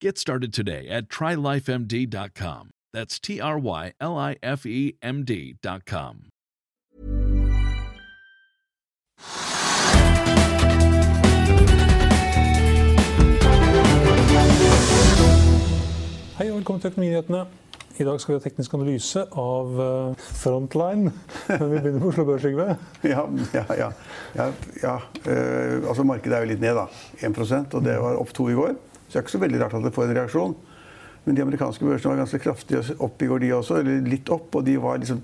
Get started today at trylifemd.com. That's T R Y L I F E M D.com. Hei og velkommen til Økonominyhetene. I dag skal vi ha teknisk analyse av eh, Frontline. Men vi begynner på Oslo Børs, Yngve. Ja, ja, ja. ja, ja. Uh, altså markedet er jo litt ned, da. 1 og det var opp to i går. Så det er ikke så veldig rart at det får en reaksjon. Men de amerikanske børsene var ganske kraftige opp i går, de også. Eller litt opp. Og de var liksom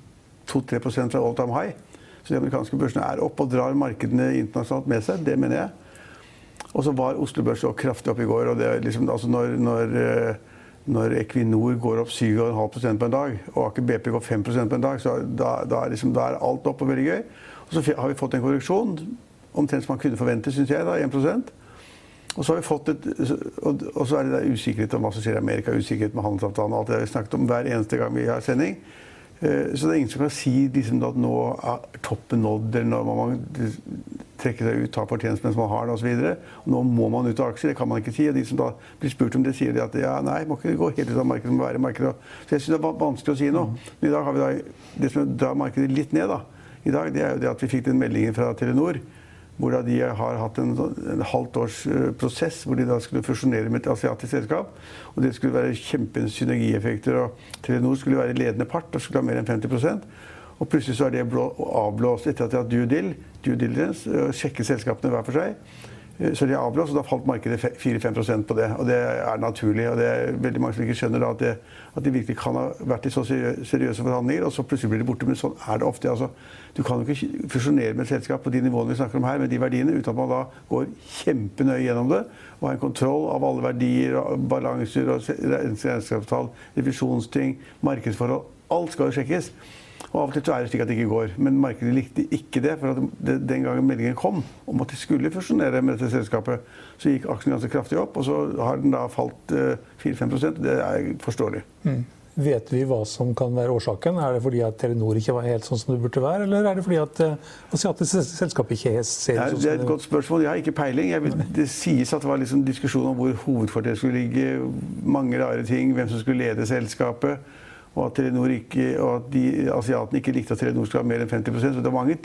2-3 fra all time high. Så de amerikanske børsene er opp og drar markedene internasjonalt med seg. Det mener jeg. Og så var Oslo Børs så kraftig opp i går. og det er liksom, altså når, når eh, når Equinor går opp 7,5% på en dag, og Aker BP går 5% på en dag, så da, da, er liksom, da, er alt opp og veldig gøy. Og så har vi fått en korreksjon, omtrent som man kunne forvente, syns jeg. da, 1 og så et, og så er det der usikkerhet om hva som skjer i Amerika, usikkerhet med handelsavtalen og alt det vi snakket om hver eneste gang vi har sending. Eh, så det er ingen som kan si liksom, at nå er toppen nådd, eller når man trekke seg ut, ta fortjeneste mens man har det osv. Nå må man ut av aksjer, det kan man ikke si. Og de som da blir spurt om det, sier de at ja, nei, må ikke gå helt ut av markedet, må være i markedet. Så jeg syns det er vanskelig å si noe. Men i dag har vi da det som drar markedet litt ned, da. I dag, det er jo det at vi fikk den meldingen fra Telenor. Hvor de har hatt en, en halvt års uh, prosess hvor de da skulle fusjonere med et asiatisk selskap. Og det skulle være kjempesynergieffekter. Og Telenor skulle være ledende part og skulle ha mer enn 50% og plutselig så er det avblåst etter at de har due, deal, due diligence, og sjekket selskapene hver for seg. Eh, så de avblåst, og da falt markedet 4-5 på det. Og det er naturlig. Og det er veldig mange som ikke skjønner at, det, at de virkelig kan ha vært i så seriøse forhandlinger, og så plutselig blir de borte. Men sånn er det ofte. Altså, du kan jo ikke fusjonere med et selskap på de nivåene vi snakker om her, med de verdiene, uten at man da går kjempenøye gjennom det og har en kontroll av alle verdier, balanser, regnskapstall, revisjonsting, markedsforhold. Alt skal jo sjekkes. Og Av og til så er det slik at det ikke går. Men markedet likte ikke det. For det, den gangen meldingen kom om at de skulle fusjonere med dette selskapet, så gikk aksjen ganske kraftig opp. Og så har den da falt uh, eh, 4-5 Det er forståelig. Mm. Vet vi hva som kan være årsaken? Er det fordi at Telenor ikke var helt sånn som det burde være, eller er det fordi at asiatiske selskap ikke ser ut sånn det er et godt spørsmål. Jeg har ikke peiling. Vil, det sies at det var liksom diskusjon om hvor hovedkvarteret skulle ligge, mange rare ting, hvem som skulle lede selskapet og at, ikke, og at de asiatene ikke likte at Telenor skulle ha mer enn 50 Så det er mange,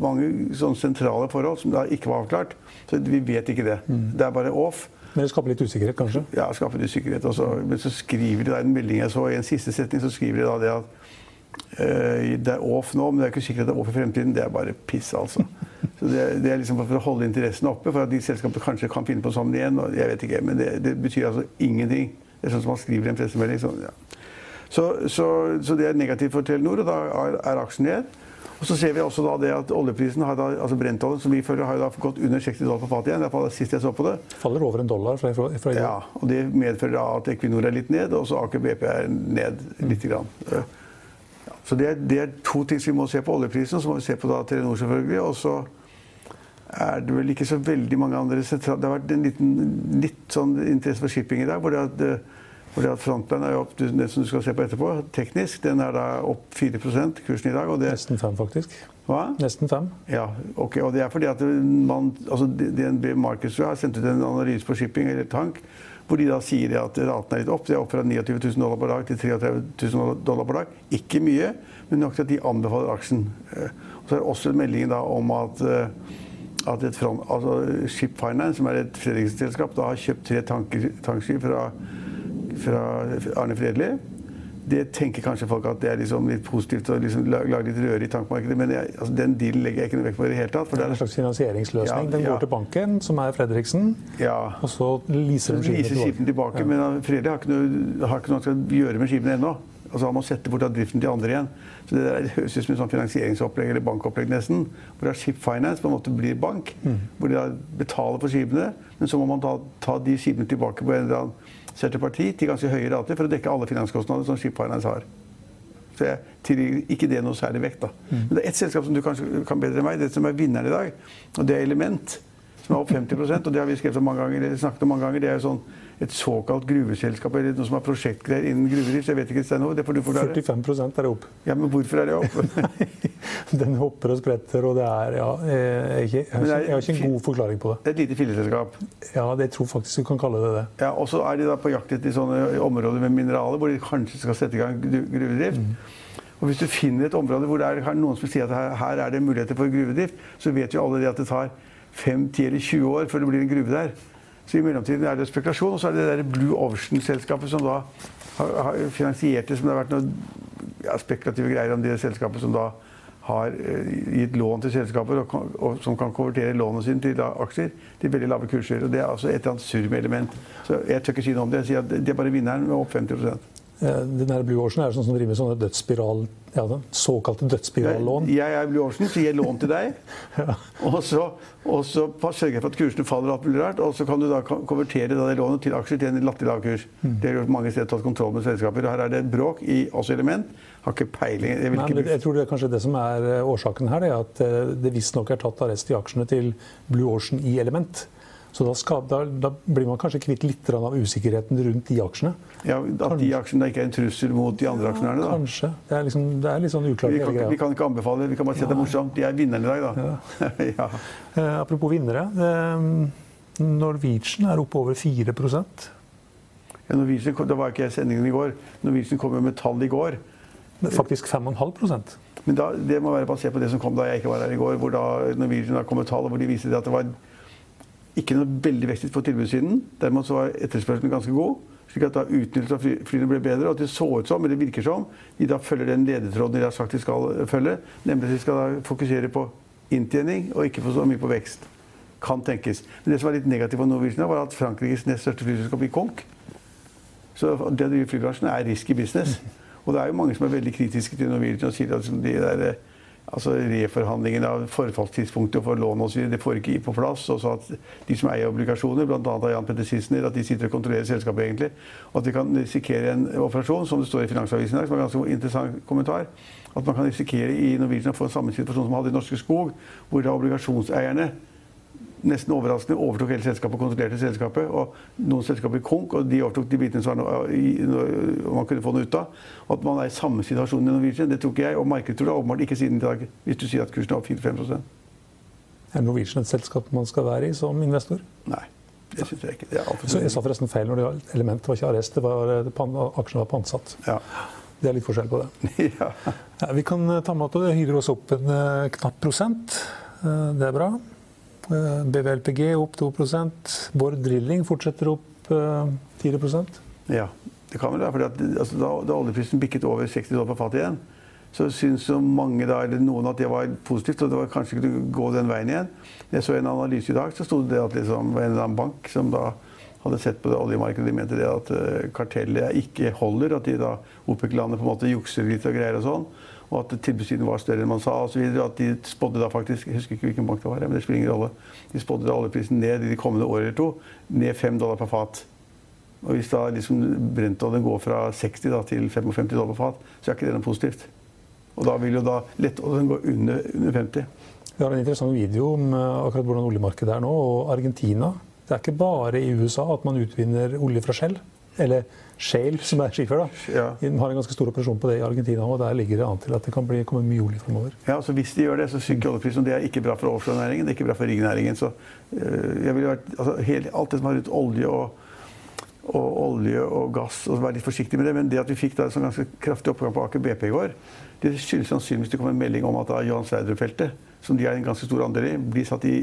mange sentrale forhold som da ikke var avklart. Så vi vet ikke det. Mm. Det er bare off. Men det skaper litt usikkerhet, kanskje? Ja, det skaper usikkerhet. Også. Men så skriver de da en melding jeg så, i en siste setning så skriver de da det at uh, det er off nå, men det er ikke sikkert at det er off i fremtiden. Det er bare piss, altså. Så det, det er liksom for å holde interessen oppe, for at de selskapene kanskje kan finne på sammen igjen. og jeg vet ikke, Men det, det betyr altså ingenting. Det er sånn som man skriver i en pressemelding. Sånn, ja. Så, så, så, det er negativt for Telenor, og da er, er aksjen ned. Og så ser vi også da det at oljeprisen, har da, altså brentoljen, som vi føler har da gått under 60 dollar på fatet igjen. Det sist jeg så på det. Faller over en dollar fra, fra, fra Ja, og det medfører da at Equinor er litt ned, og så Aker BP er ned lite grann. Ja. Så det er, det er, to ting som vi må se på. Oljeprisen, og så må vi se på da Telenor, selvfølgelig. Og så er det vel ikke så veldig mange andre sentrale Det har vært en liten, litt sånn interesse for shipping i dag. hvor det at fordi at Frontline er jo opp, det som du skal se på etterpå, teknisk. Den er da opp 4% kursen i dag. Det, Nesten 5, faktisk. Hva? Nesten 5. Ja, ok. Og det er fordi at man, altså DNB Markets har sendt ut en analyse på shipping eller tank, hvor de da sier at raten er litt opp. Det er opp fra 29 000 dollar per dag til 33 000 dollar per dag. Ikke mye, men nok til at de anbefaler aksjen. Eh, og så er det også meldingen da om at eh, at et front, altså Ship Finance, som er et Fredriksen-selskap, har kjøpt tre tankskip fra fra Arne Fredli. det tenker kanskje folk at det er liksom litt positivt å liksom lage litt røre i tankmarkedet, men jeg, altså, den dealen legger jeg ikke noe vekt på i det hele tatt. For det er en slags finansieringsløsning. Ja, Den ja. går til banken, som er Fredriksen, ja. og så leaser de skipene tilbake. tilbake, Ja. men Fredli har ikke noe, har ikke noe han skal gjøre med skipene ennå. Altså Han må sette bort av driften til andre igjen. Så Det der høres ut som en sånn finansieringsopplegg eller bankopplegg nesten. Hvor da Ship Finance på en måte blir bank. Hvor de da betaler for skipene, men så må man ta, ta de skipene tilbake på en eller annen parti til ganske høye rater for å dekke alle finanskostnader som Ship Finance har. Så jeg tilgir ikke det noe særlig vekt. da. Men det er ett selskap som du kanskje kan bedre enn meg, det som er vinneren i dag. Og det er Element, som er opp 50 og det har vi skrevet om mange ganger. snakket om mange ganger. Det er jo sånn et såkalt gruveselskap eller noe som har prosjektgreier innen gruvedrift. Jeg vet ikke, Stein Ove, det får du forklare. 45 er det opp. Ja, Men hvorfor er det opp? Den hopper og spretter, og det er Ja, jeg, jeg, har, ikke, jeg har ikke en god forklaring på det. Et lite filleselskap. Ja, det tror faktisk du kan kalle det det. Ja, og så er de da på jakt etter sånne områder med mineraler hvor de kanskje skal sette i gang gruvedrift. gruvedrift. Og hvis du finner et område hvor det er noen som sier at her, her er det muligheter for gruvedrift, så vet jo alle det at det tar 5, 10 eller 20 år før det blir en gruve der. Så i mellomtiden er det spekulasjon. Og så er det der Blue Ocean-selskapet som da har, har finansiert det som det har vært noen ja, spekulative greier om det selskapet som da har eh, gitt lån til selskaper og, og som kan konvertere lånene sine til aksjer til veldig lave kurser. Og Det er altså et eller annet surmelement. Så jeg tør ikke si noe om det. Jeg sier at det er bare vinneren med opp 50 Eh, Den her Blue Ocean er sånn som driver med sånne dødsspiral, ja, såkalte dødsspirallån. Jeg er Blue Ocean, så jeg lån til deg. Og så, og så sørger jeg for at kursene faller rart. Og så kan du da konvertere det lånet til aksjer til en latterlig lav kurs. Mm. Det har gjort mange steder tatt kontroll med selskaper. Og her er det et bråk i også element. Har ikke peiling. Jeg Nei, ikke jeg tror det er kanskje det som er eh, årsaken her, det er at eh, det visstnok er tatt arrest i aksjene til Blue Ocean i Element. Så da, skal, da, da blir man kanskje kvitt litt av usikkerheten rundt de aksjene. ja, at de aksjene ikke er en trussel mot de andre aksjonærene. da. Kanskje. Det er, liksom, det er litt sånn uklart. Vi kan, ikke- vi kan ikke anbefale, vi kan bare si at det er morsomt. De er vinneren i dag, da. Ja. Eh, apropos vinnere. Eh, Norwegian er oppe over 4 Ja, Norwegian, da var ikke jeg i sendingen i går. Norwegian kom jo med tall i går. Faktisk 5,5% Men da, det må være basert på det som kom da jeg ikke var her i går, hvor da Norwegian da kom med tall, hvor de viste det at det var ikke noe veldig vekst på tilbudssiden. Dermed så var etterspørselen ganske god. slik at da utnyttelsen av flyene ble bedre. Og at det så ut som, eller virker som, de da følger den ledetråden de har sagt de skal følge. Nemlig at de skal da fokusere på inntjening og ikke få så mye på vekst. Kan tenkes. Men det som var litt negativt for Norwegian, var at Frankrikes nest største flyselskap gikk konk. Så det å drive flybransjen er risky business. Og det er jo mange som er veldig kritiske til Norwegian og sier at liksom de der, eh, altså reforhandlingen av forfallstidspunktet for lån osv. det får ikke på plass. Og så at de som eier obligasjoner, bl.a. Jan Petter Sissener, at de sitter og kontrollerer selskapet egentlig. Og at vi kan risikere en operasjon, som det står i Finansavisen i dag, som er en ganske interessant kommentar. At man kan risikere i Norwegian å få samme situasjon som man hadde i Norske Skog, hvor da obligasjonseierne nesten overraskende overtok hele selskapet og kontrollerte selskapet. Og noen selskaper konk, og de overtok de bitene som var man kunne få noe ut av. Og at man er i samme situasjon i Norwegian, det tror ikke jeg. Og markedet tror det åpenbart ikke siden i dag, hvis du sier at kursen er opp 4-5 Er Norwegian et selskap man skal være i som investor? Nei, det syns jeg ikke. Det er Så jeg sa forresten feil når det gjaldt element. Det var ikke arrest, det var, pan, aksjene var pantsatt. Ja. Det er litt forskjell på det. ja. Ja, vi kan eh, ta med at det hyrer oss opp en eh, knapp prosent. Eh, Det er bra. Eh, BVLPG opp 2 Bård Drilling fortsetter opp eh, 4 Ja, det kan vel være. fordi at, altså, da, da oljeprisen bikket over 60 dollar på fatet igjen, så syns jo mange da, eller noen at det var positivt, og det var kanskje ikke gå den veien igjen. Jeg så en analyse i dag, så sto det at liksom, en eller annen bank som da hadde sett på det oljemarkedet, de mente det at eh, kartellet ikke holder, at de da OPEC-landet på en måte jukser litt og greier og sånn. Og at tilbudssiden var større enn man sa osv. At de spådde da faktisk Jeg husker ikke hvilken bank det var, men det spiller ingen rolle. De spådde da oljeprisen ned i de kommende år eller to. Ned fem dollar per fat. Og hvis da liksom brentoljen går fra 60 da, til 55 dollar per fat, så er ikke det noe positivt. Og da vil jo da lettoljen gå under, under 50. Vi har en interessant video om eh, akkurat hvordan oljemarkedet er nå, og Argentina. Det er ikke bare i USA at man utvinner olje fra Shell. Eller shale, som er skifer. da. Ja. De har en ganske stor operasjon på det i Argentina, og der ligger det an til at det kan bli, komme mye olje fremover. Ja, altså Hvis de gjør det, så synker oljeprisen. Det er ikke bra for offshorenæringen, det er ikke bra for riggnæringen. Så øh, jeg ville vært, altså, hele, alt det som har rundt olje og, og olje og gass, og være litt forsiktig med det. Men det at vi fikk da en sånn ganske kraftig oppgang på Aker BP i går, det skyldes sannsynligvis det kom en melding om at da Johan Sverdrup-feltet, som de er en ganske stor andel i, blir satt i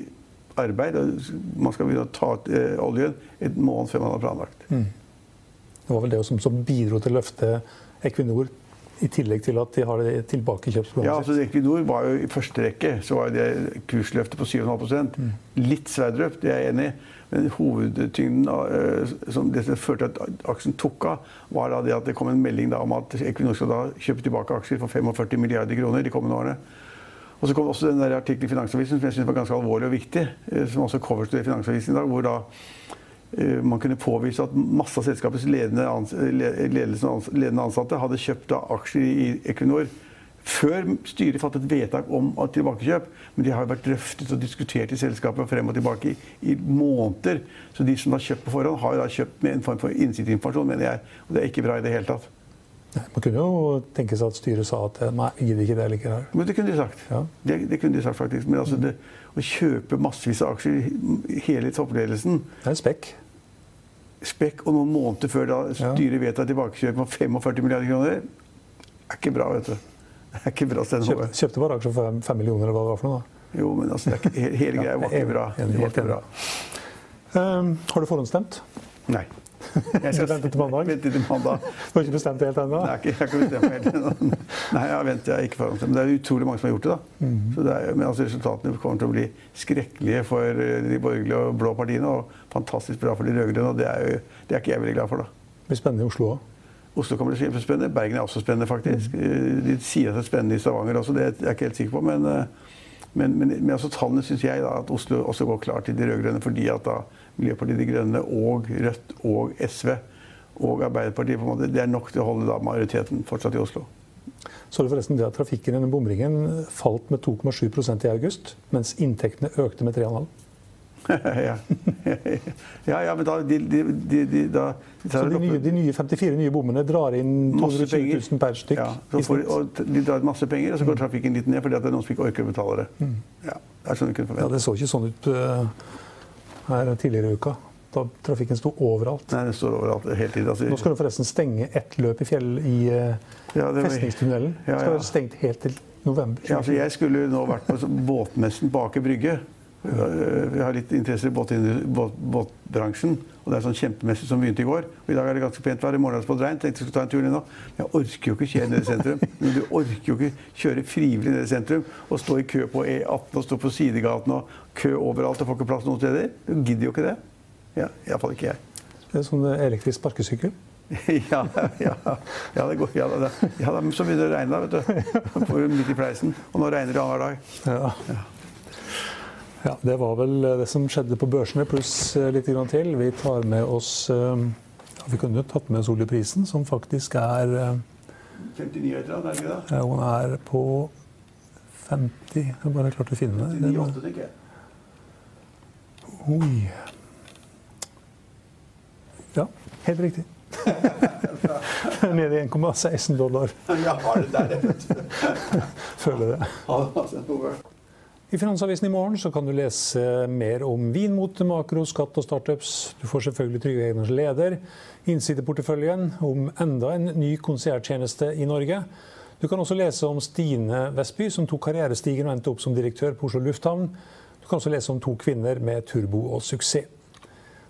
arbeid. og Man skal begynne å ta ut eh, oljen en måned før man har planlagt. Det var vel det som, som bidro til å løfte Equinor, i tillegg til at de har det tilbakekjøpsprogrammet Ja, altså Equinor var jo i første rekke så var det kursløftet på 7,5 Mm. Litt Sverdrup, det er jeg enig i. Men hovedtyngden eh, som førte til at aksjen tok av, var det at det kom en melding om at Equinor skal da kjøpe tilbake aksjer for 45 milliarder kroner de kommende årene. Og så kom også den artikkelen i Finansavisen som jeg synes var ganske alvorlig og viktig, eh, som også covers i Finansavisen i dag, hvor da man kunne påvise at masse av selskapets ledende, ansatte hadde kjøpt aksjer i Equinor før styret fattet vedtak om tilbakekjøp. Men de har vært drøftet og diskutert i selskapet frem og tilbake i, måneder. Så de som har kjøpt på forhånd, har da kjøpt med en form for innsiktsinformasjon, mener jeg. Og det er ikke bra i det hele tatt. Man kunne jo tenke seg at styret sa at nei, jeg gidder ikke det likevel. Men det kunne de sagt. Ja. Det, det kunne de sagt faktisk. Men altså det, å kjøpe massevis av aksjer, hele toppledelsen Det er en spekk. spekk, og noen måneder før da styret vedtar tilbakekjøp på 45 milliarder kroner, er ikke bra, vet du. Det er ikke bra sted å Kjøp, kjøpte bare aksjer for fem, fem millioner, eller hva det var for noe. da. Jo, men altså, det ikke, he- hele greia var ikke bra. var helt ikke bra. Um, har du forhåndsstemt? Nei. Jeg skal vente til mandag? Vente til mandag. Du har ikke bestemt det helt ennå? Nei, jeg har ikke bestemt helt ennå. Nei, jeg venter jeg ikke foran. Men det er utrolig mange som har gjort det. da. Mhm. Så det er, men altså, Resultatene kommer til å bli skrekkelige for eh, de borgerlige og blå partiene, og fantastisk bra for de rød-grønne. Og det er, jo, det er ikke jeg veldig glad for. da. Det blir spennende i Oslo òg. Oslo å bli kjempespennende. Bergen er også spennende, faktisk. Mhm. De sier at det er spennende i Stavanger også, det er jeg ikke helt sikker på. Men, eh, men, men, men altså, tallene syns jeg da, at Oslo også går klart til de rød-grønne, fordi at da Miljøpartiet De Grønne og Rødt og SV og Arbeiderpartiet på en måte, det er nok til å holde da majoriteten fortsatt i Oslo. Så det forresten det at trafikken gjennom bomringen falt med 2,7% i august, mens inntektene økte med 3,5 ja. ja, ja, men da de, de, de, da, Så de nye, de nye 54 nye bommene drar inn 220 000 per stykk Ja, får, og de drar inn masse penger, og så går trafikken litt ned fordi det er noen som ikke orker å betale det. Ja, det er sånn Ja, det så ikke sånn ut uh, her tidligere i uka, da trafikken sto overalt. Nei, den står overalt hele tiden. Altså, Nå skal du forresten stenge ett løp i fjell i uh, Ja, det var- festningstunnelen. Ja, Det skal være stengt helt til november. Ja, altså jeg skulle nå vært på båtmessen på Aker Brygge. Jeg har litt interesse i båt, båt, båtbransjen. Og det er sånn kjempemesse som begynte i går. Og I dag er det ganske pent vær. I morgen er det spådd regn. Tenkte jeg skulle ta en tur ned nå. Men jeg orker jo ikke kjøre ned i sentrum. Men du orker jo ikke kjøre frivillig ned i sentrum og stå i kø på E18 og stå på sidegaten og kø overalt og får ikke plass noen steder. Du gidder jo ikke det. Ja, Iallfall ikke jeg. Det er sånn uh, elektrisk sparkesykkel. ja, ja, ja, det går. Ja, da, ja, så begynner det å regne, da, vet du. Midt i pleisen. Og nå regner det annenhver dag. Ja. Ja, det var vel uh, det som skjedde på børsene, pluss uh, litt grann til. Vi tar med oss ja, Vi kunne jo tatt med oss oljeprisen, som faktisk er uh, 59 etter, er det ikke det? ja, Hun er på 50 Jeg har bare klart å finne det. 98, tenker jeg. Oi. Ja, helt riktig. Nede i 1,16 dollar. Ja, var det der, vet du. Føler det. I Finansavisen i morgen kan du lese mer om vinmote, makro, skatt og startups. Du får selvfølgelig Trygve Egners leder, innsideporteføljen, om enda en ny konserttjeneste i Norge. Du kan også lese om Stine Vestby, som tok karrierestigen og endte opp som direktør på Oslo lufthavn. Du kan også lese om to kvinner med turbo og suksess.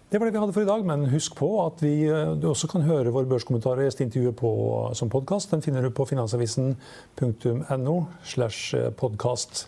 Det var det vi hadde for i dag, men husk på at vi, eh, du også kan høre vår børskommentar og gjesteintervjuet på, som podkast. Den finner du på finansavisen.no slash podkast.